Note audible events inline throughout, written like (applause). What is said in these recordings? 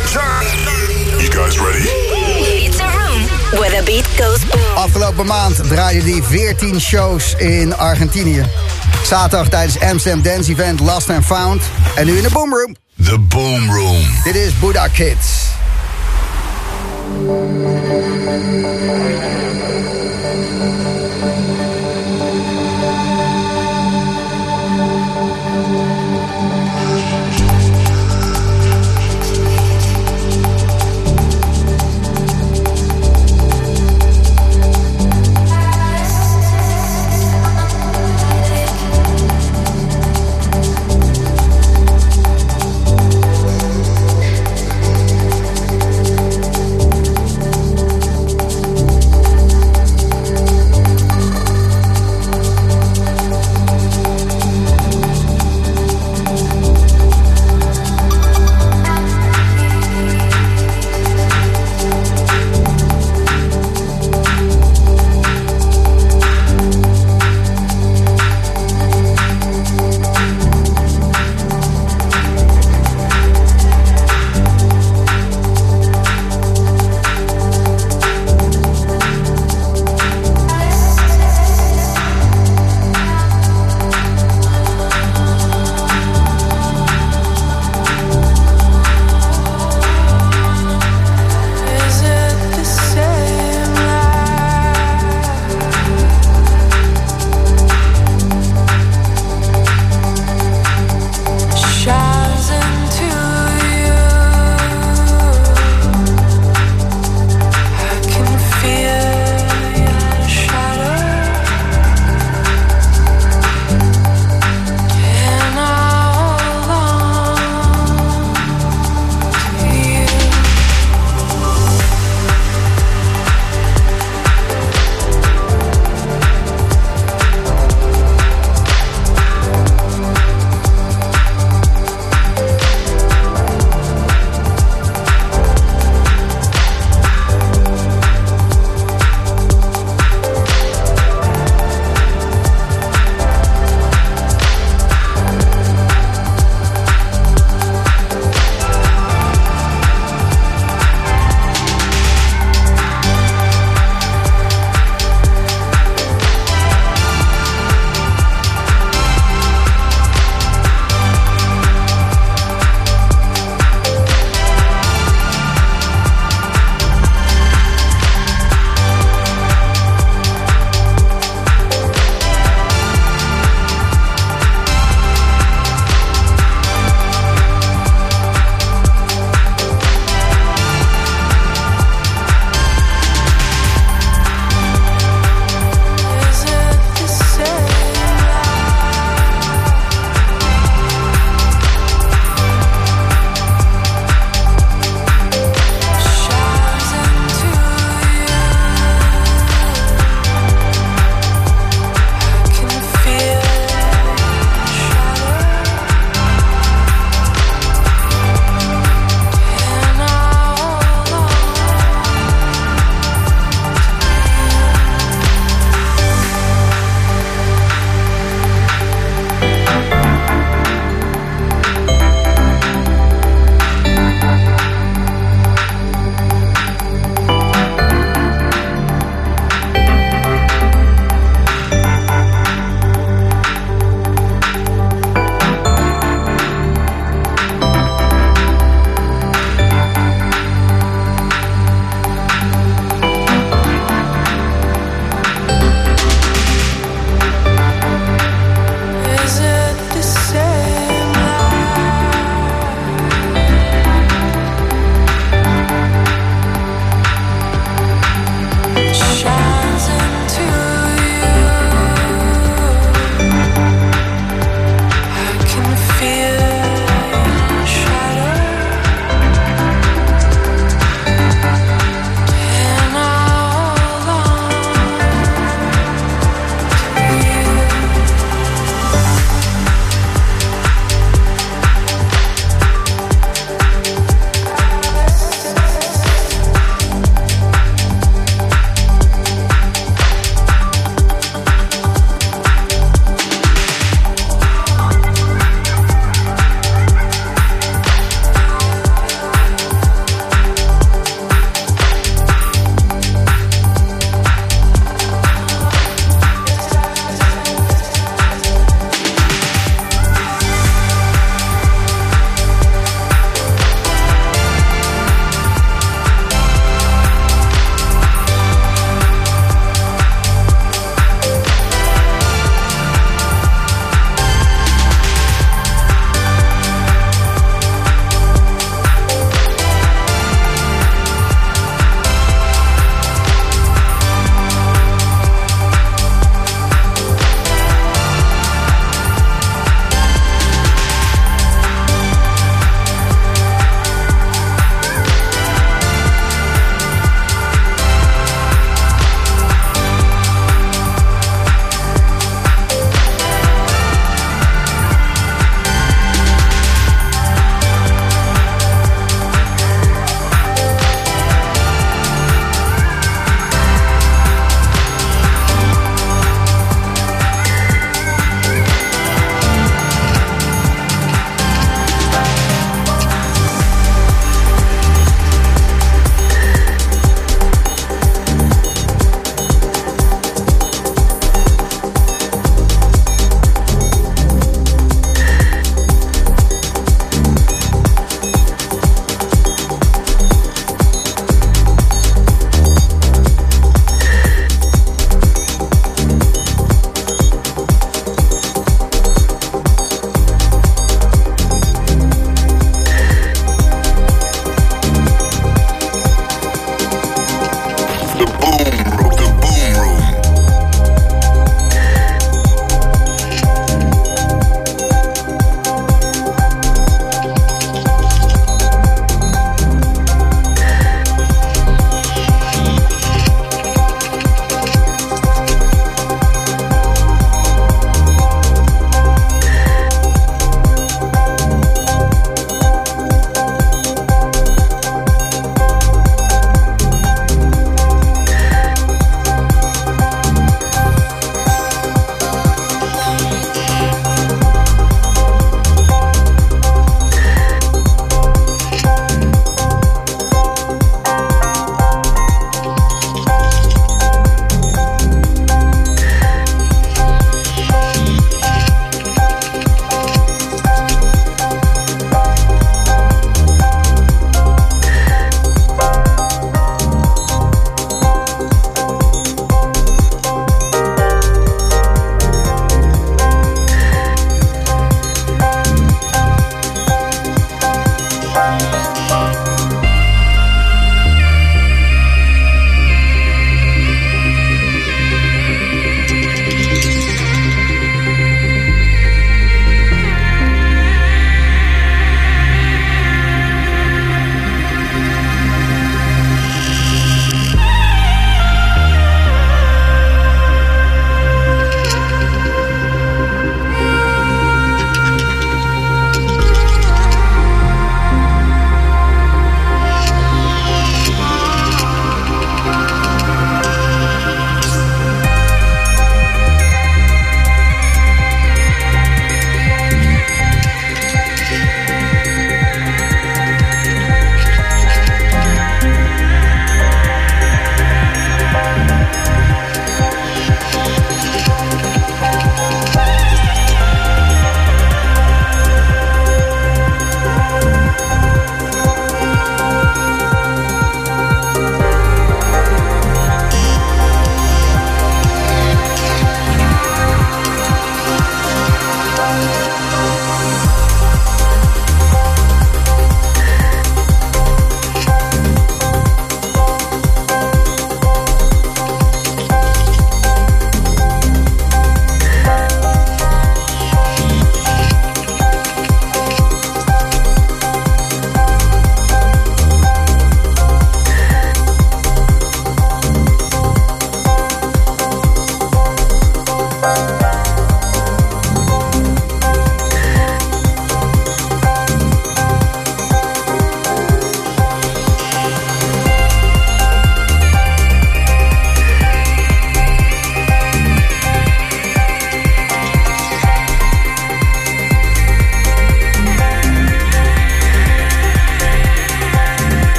You guys ready? It's a room where the beat goes boom. Afgelopen maand draaide hij 14 shows in Argentinië. Zaterdag tijdens Amsterdam Dance Event Lost and Found. En nu in de Boom Room. The Boom Room. Dit is Buddha Kids.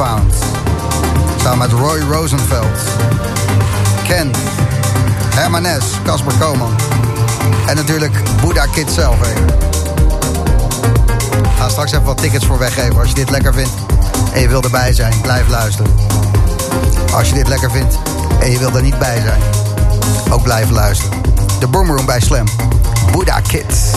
Samen met Roy Rosenfeld, Ken, Herman S, Casper Koman. En natuurlijk Buddha Kid zelf. Hè. Ga straks even wat tickets voor weggeven als je dit lekker vindt. En je wil erbij zijn, blijf luisteren. Als je dit lekker vindt en je wil er niet bij zijn, ook blijf luisteren. De Boomroom bij Slam. Buddha Kids.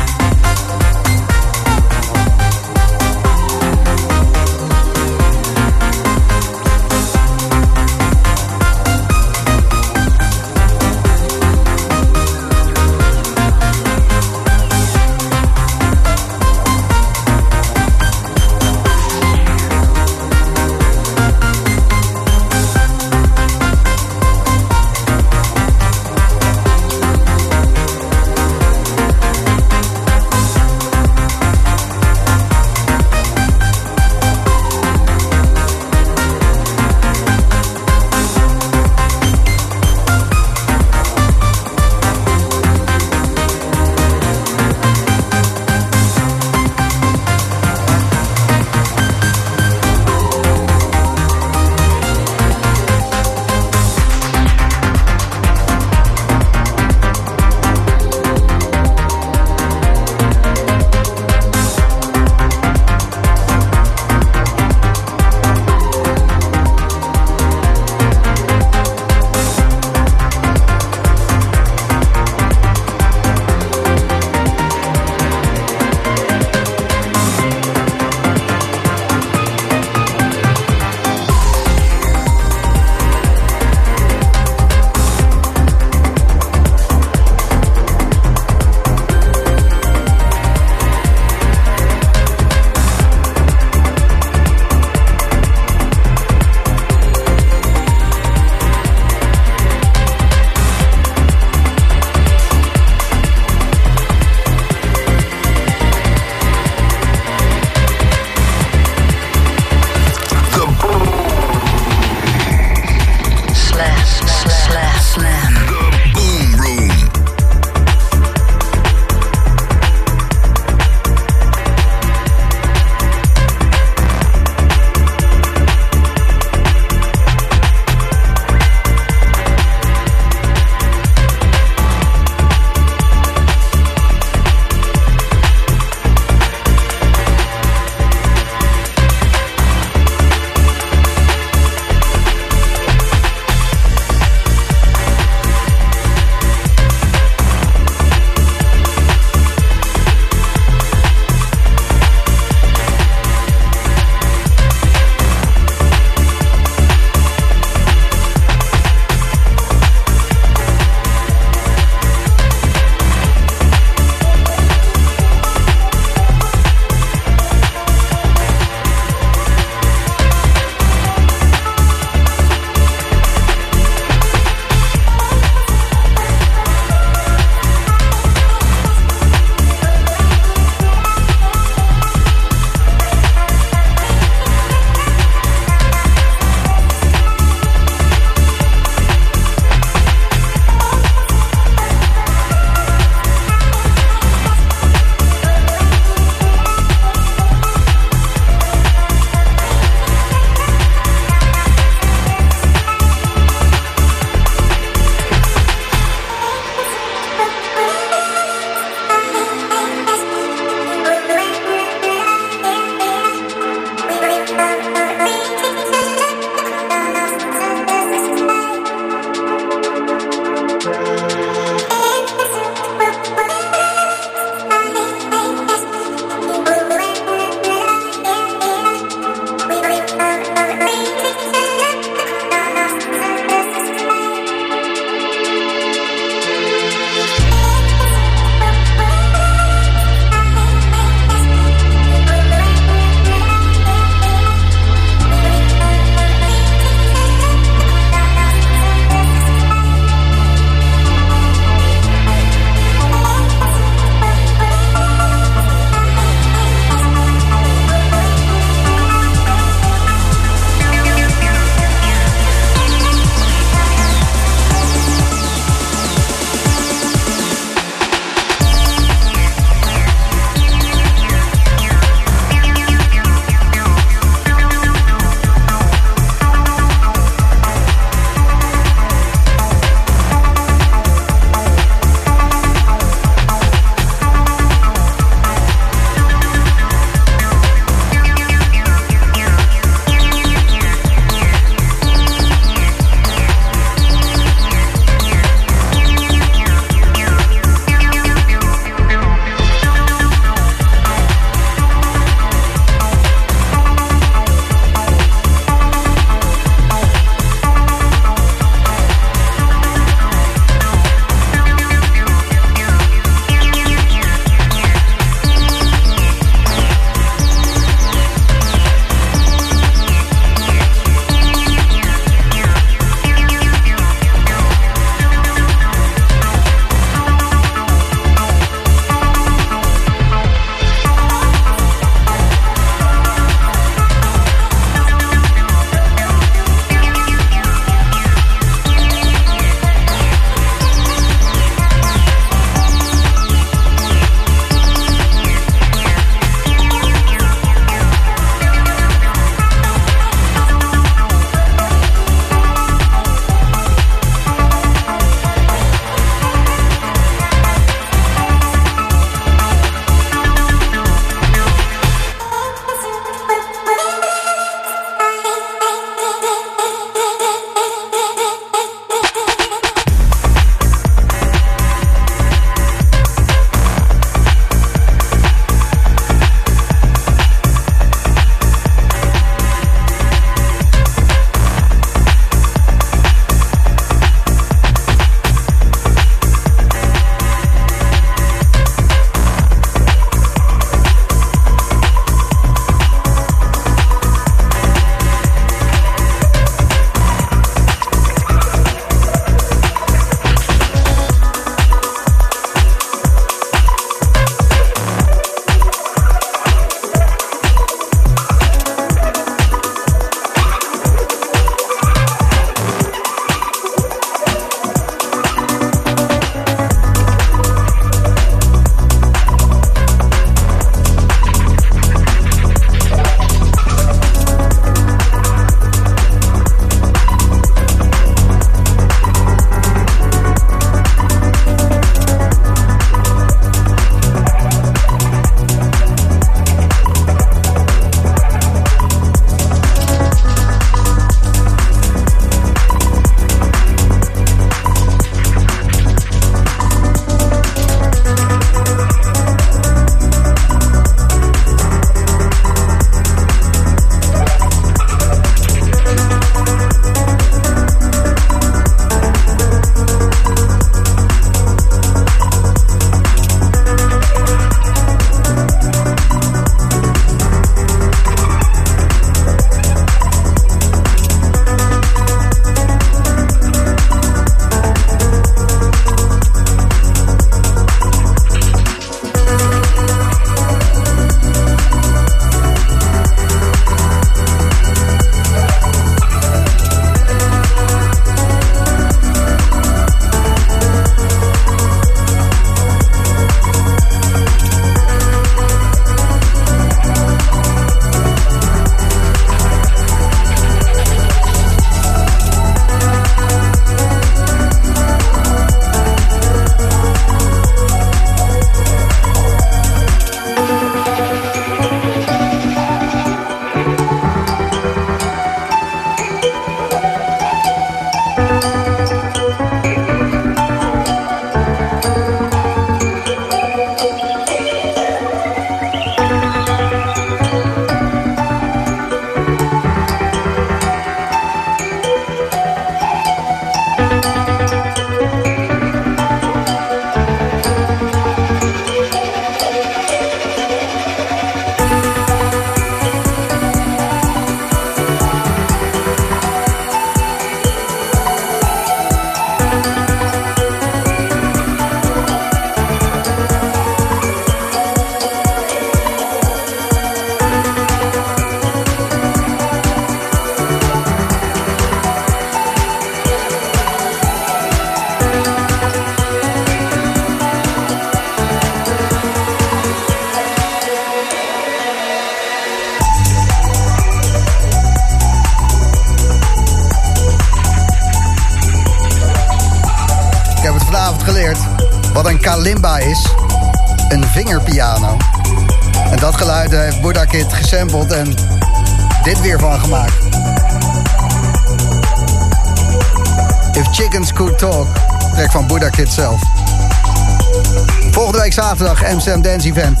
Amsterdam Dance Event.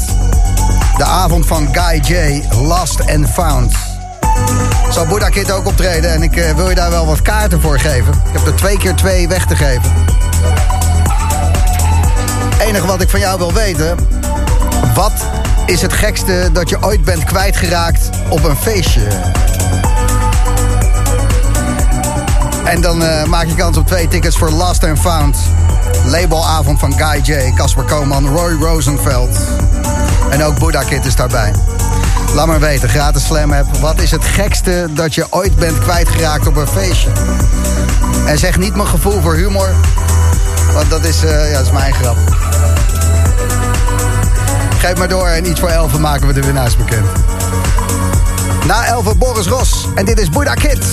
De avond van Guy J, Lost and Found. Zal Buddha Kid ook optreden en ik uh, wil je daar wel wat kaarten voor geven. Ik heb er twee keer twee weg te geven. enige wat ik van jou wil weten... Wat is het gekste dat je ooit bent kwijtgeraakt op een feestje? En dan uh, maak je kans op twee tickets voor Lost and Found. Labelavond van Guy J, Casper Koman, Roy Rosenfeld. En ook Buddha Kid is daarbij. Laat maar weten, gratis slam app. Wat is het gekste dat je ooit bent kwijtgeraakt op een feestje? En zeg niet mijn gevoel voor humor. Want dat is, uh, ja, dat is mijn grap. Geef maar door en iets voor 11 maken we de winnaars bekend. Na 11 Boris Ros. En dit is Buddha Kid.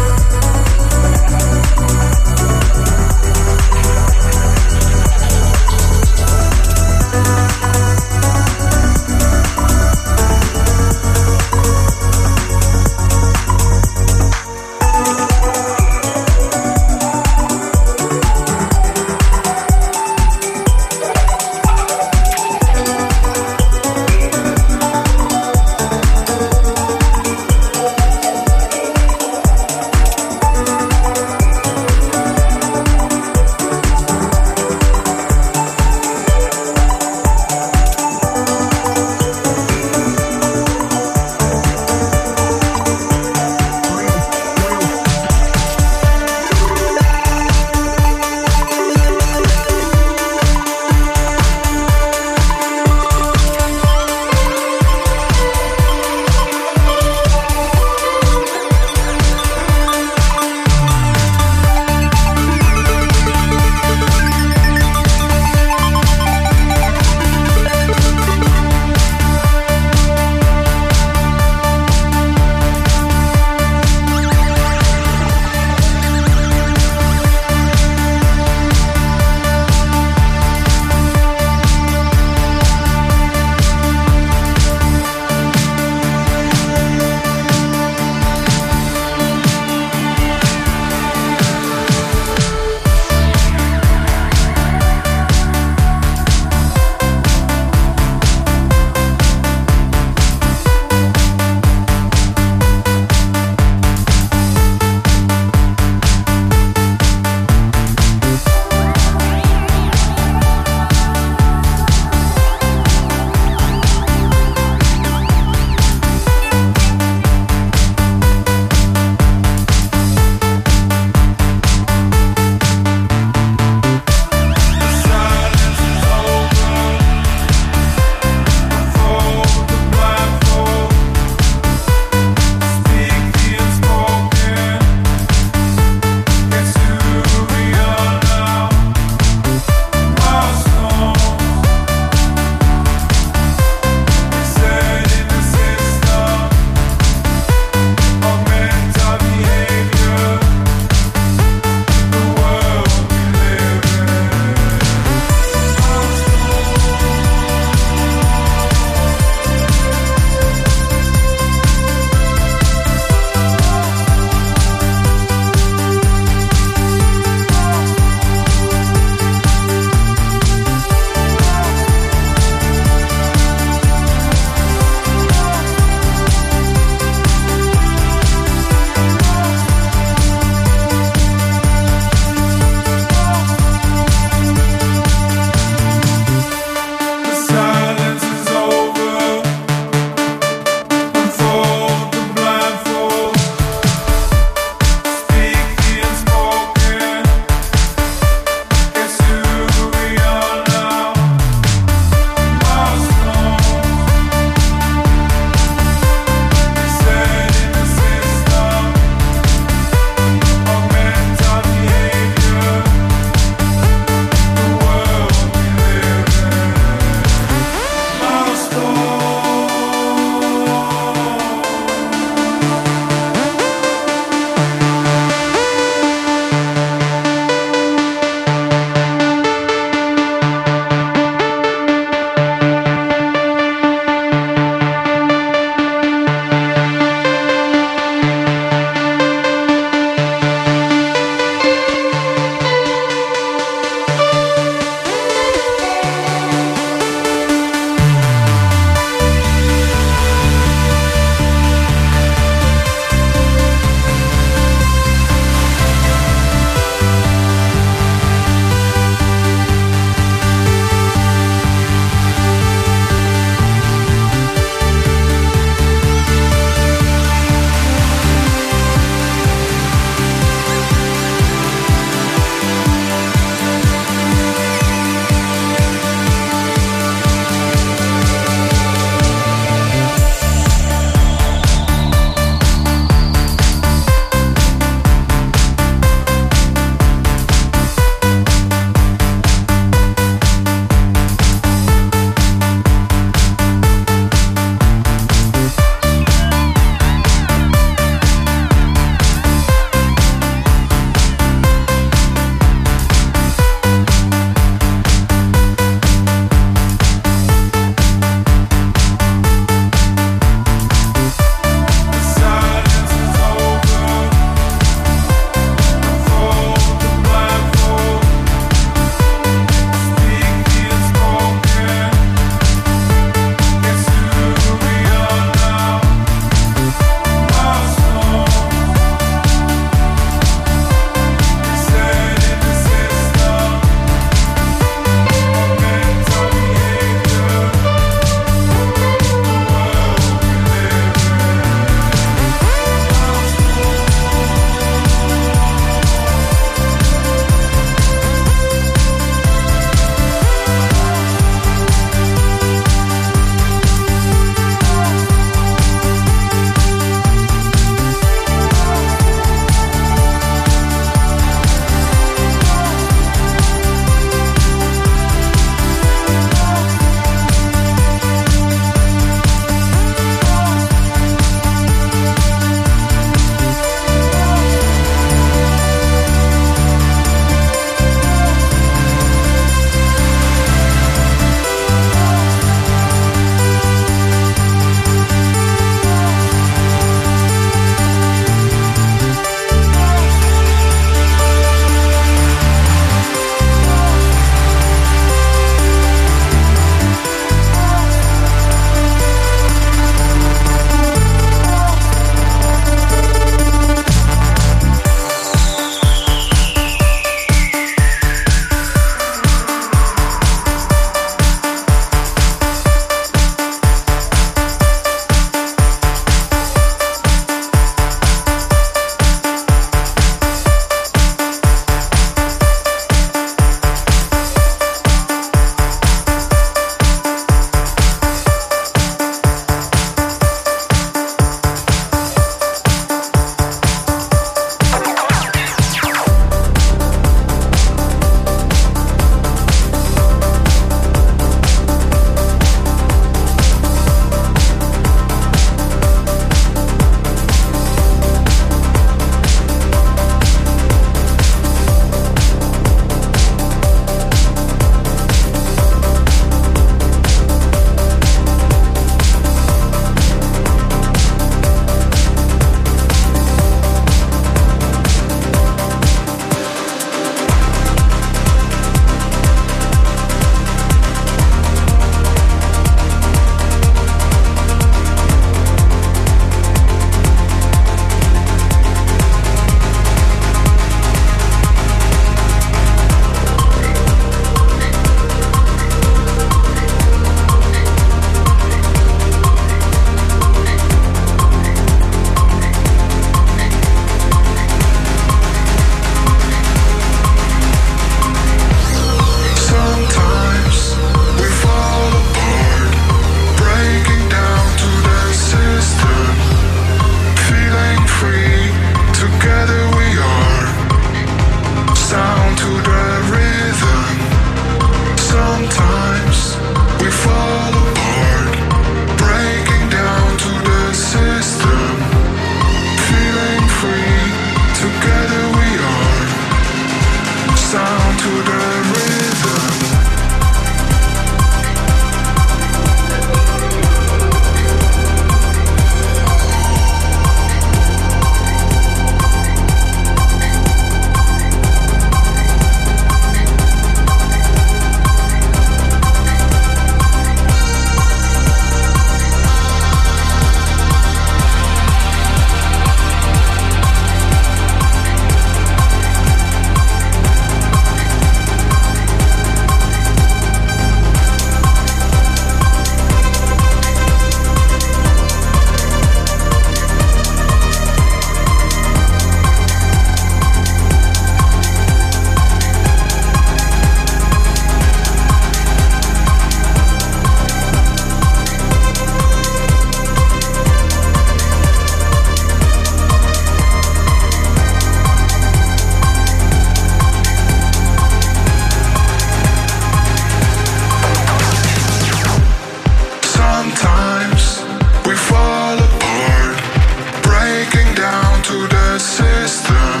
down to the system.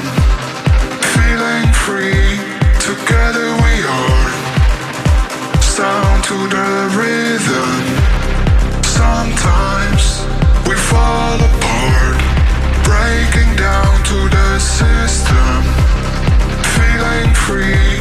Feeling free, together we are. Sound to the rhythm. Sometimes we fall apart, breaking down to the system. Feeling free.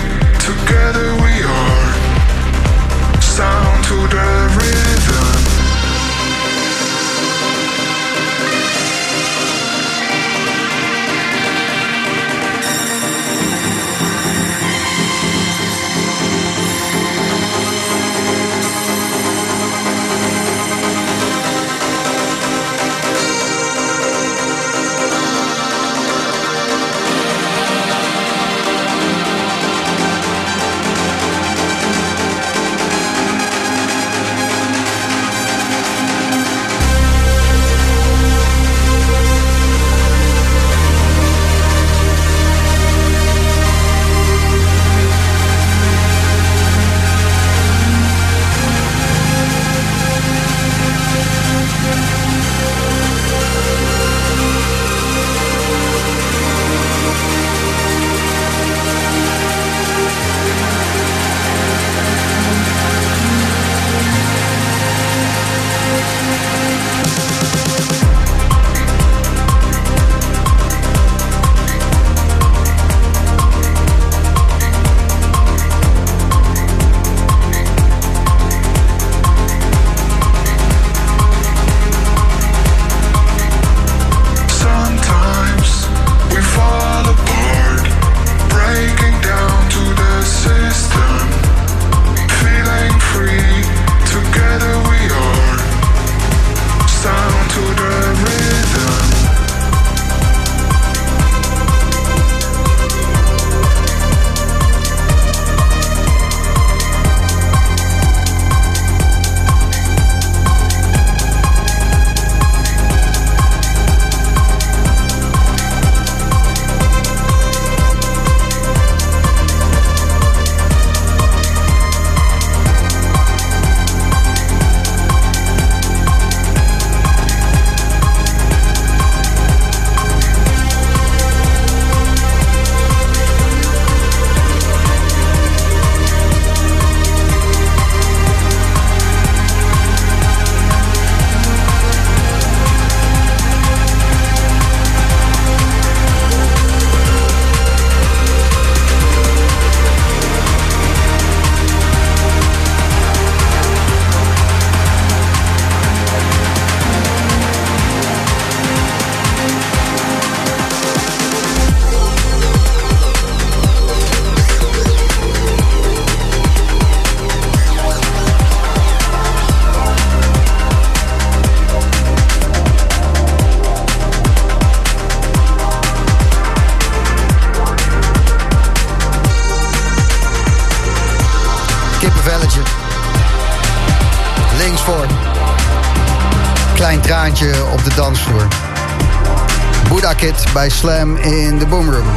bij Slam in de Boomroom.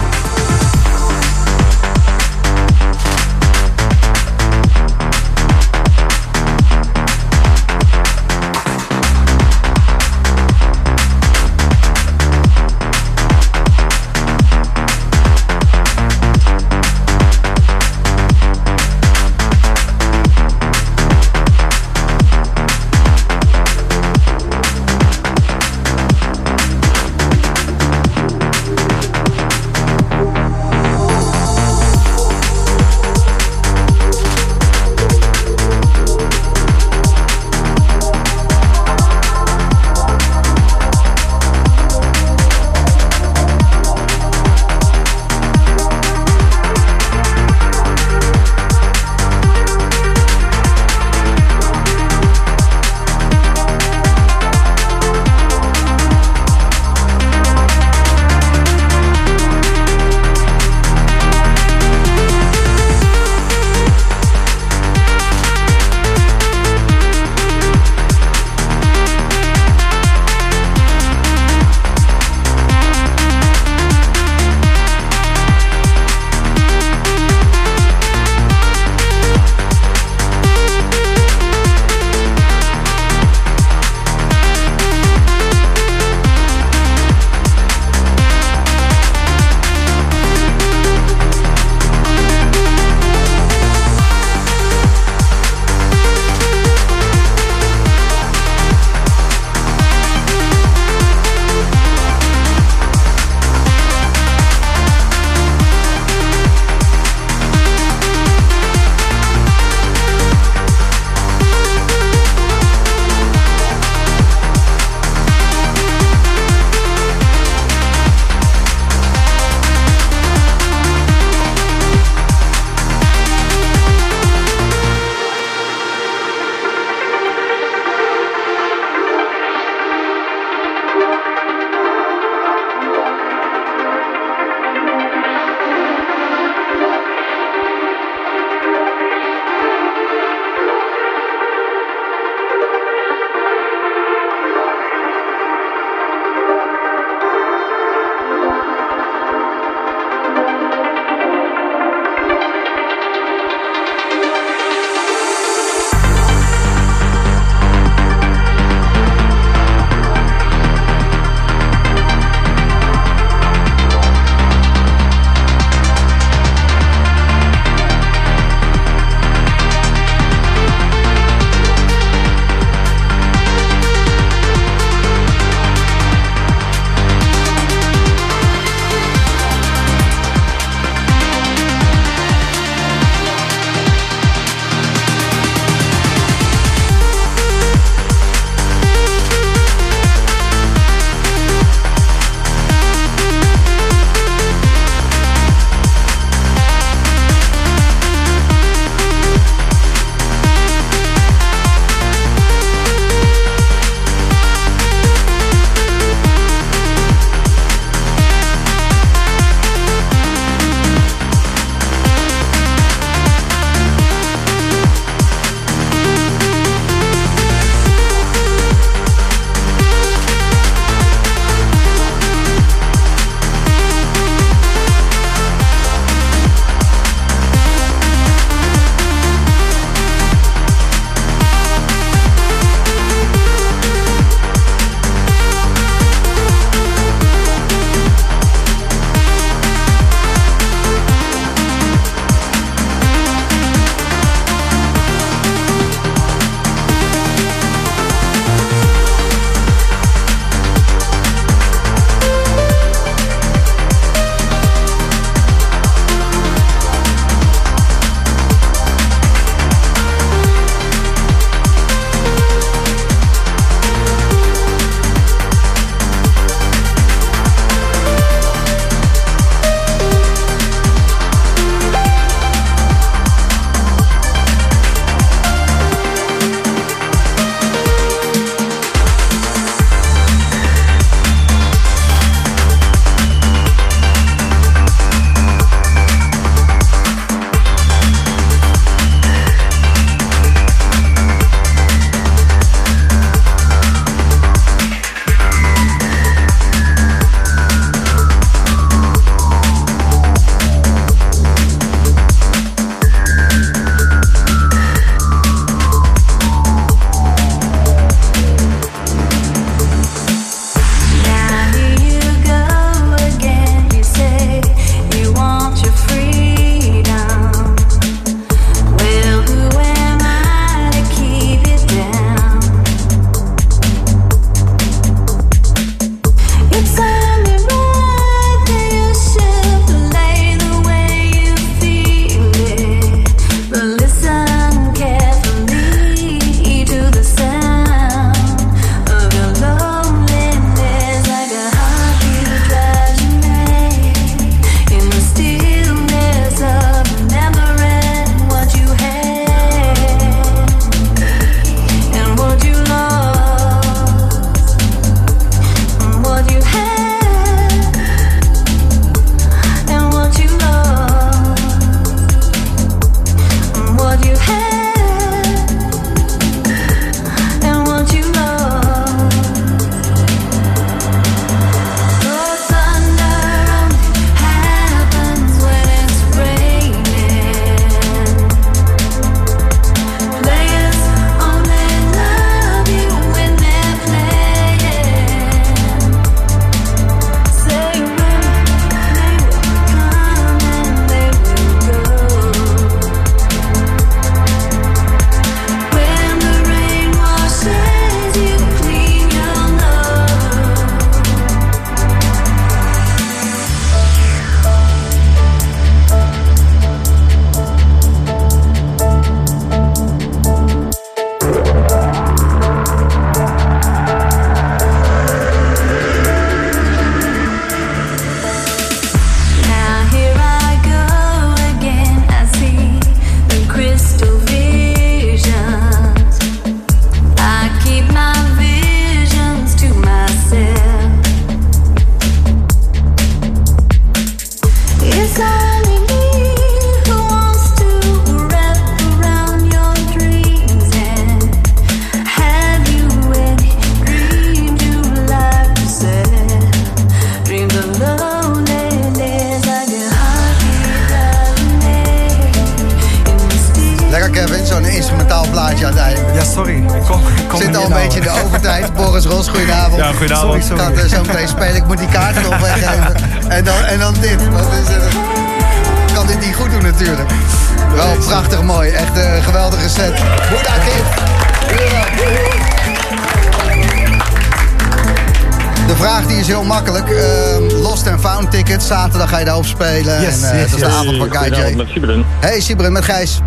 Spelen. Yes, en, eh, yes, dat is de yes. avond van Guy met Sibren. Hey Sibren met Gijs.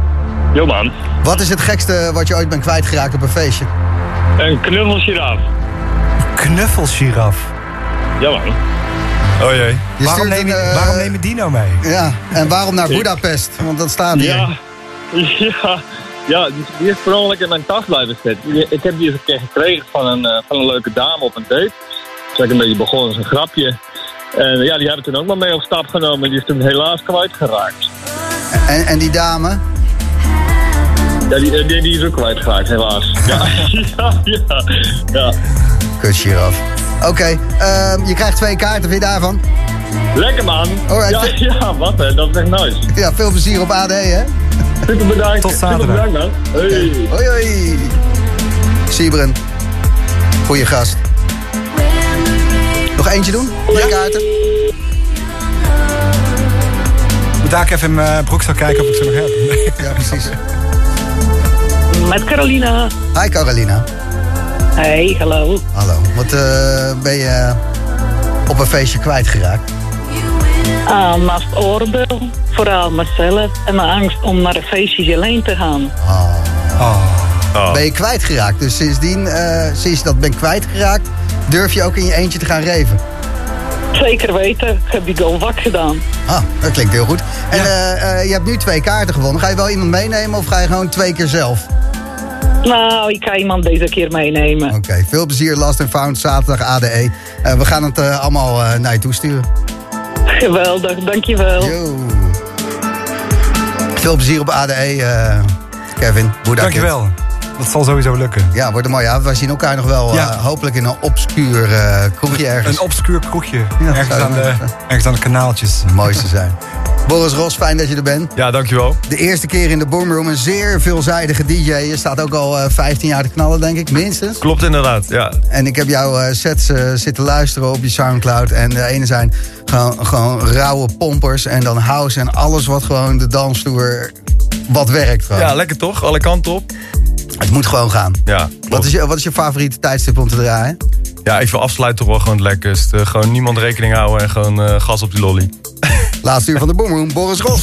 Yo man, Wat is het gekste wat je ooit bent kwijtgeraakt op een feestje? een knuffelgiraaf. Knuffelgiraf. Ja man. Oh jee. Je Waarom neem, je, een, eh, waarom neem je die nou mee? Ja, en waarom naar Budapest? Want dat staat hier. Ja, (laughs) ja, ja, die- is per ongeluk in mijn tas blijven zitten. Ik heb die eens een keer gekregen van een, eh, van een leuke dame op een date. Dus ik een beetje begonnen als een grapje. En ja, die hebben toen ook maar mee op stap genomen. Die is toen helaas kwijtgeraakt. En, en die dame? Ja, die, die, die is ook kwijtgeraakt, helaas. (laughs) Ja, ja, ja. ja. Oké, ehm, je krijgt twee kaarten. Vind je daarvan? Lekker man. Alright. Ja, (laughs) ja, wat hè, dat is echt nice. Ja, veel plezier op AD, hè? Super bedankt. Tot Super zaterdag. bedankt man. Hey. Hoi, hoi. Sibren, goeie gast. Eentje doen? Twee kaarten? Moet daar even in mijn broekzak kijken of ik ze nog heb. (laughs) Ja, precies. Met Carolina. Hi Carolina. Hey, hallo. Hallo. Wat eh, ben je op een feestje kwijtgeraakt? Ah, naast oorbel, vooral mezelf en mijn angst om naar een feestje alleen te gaan. Oh. Ben je kwijtgeraakt? Dus sindsdien, eh, sinds je dat bent kwijtgeraakt, durf je ook in je eentje te gaan reven? Zeker weten, ik heb die goal wak gedaan. Ah, dat klinkt heel goed. En eh, eh, je hebt nu twee kaarten gewonnen. Ga je wel iemand meenemen of ga je gewoon twee keer zelf? Nou, ik ga iemand deze keer meenemen. Oké, veel plezier. Last and Found, zaterdag ADE. Eh, we gaan het allemaal eh, naar je toe sturen. Geweldig, dankjewel. Yo. Veel plezier op ADE, eh, Kevin. Boeddha Dankjewel. Dat zal sowieso lukken. Ja, wordt er mooi. Ja, we zien elkaar nog wel Ja. eh, hopelijk in een obscuur eh, kroegje ergens. Een obscuur kroegje. Ja, ergens, aan de, ergens aan de kanaaltjes. Het mooiste zijn. Boris Ros, fijn dat je er bent. Ja, dankjewel. De eerste keer in de Boomroom. Een zeer veelzijdige DJ. Je staat ook al eh, 15 jaar te knallen, denk ik, minstens. Klopt inderdaad, ja. En ik heb jouw eh, sets eh, zitten luisteren op je Soundcloud. En de ene zijn gewoon, gewoon rauwe pompers. En dan house en alles wat gewoon de dansvloer wat werkt. Gewoon. Ja, lekker toch? Alle kanten op. Het moet gewoon gaan. Ja. Wat is, je, wat is je favoriete tijdstip om te draaien? Ja, ik wil afsluiten toch wel gewoon het lekkerst. Eh, gewoon niemand rekening houden en gewoon eh, gas op die lolly. (laughs) Laatste uur van de Boomroom, Boris Ros.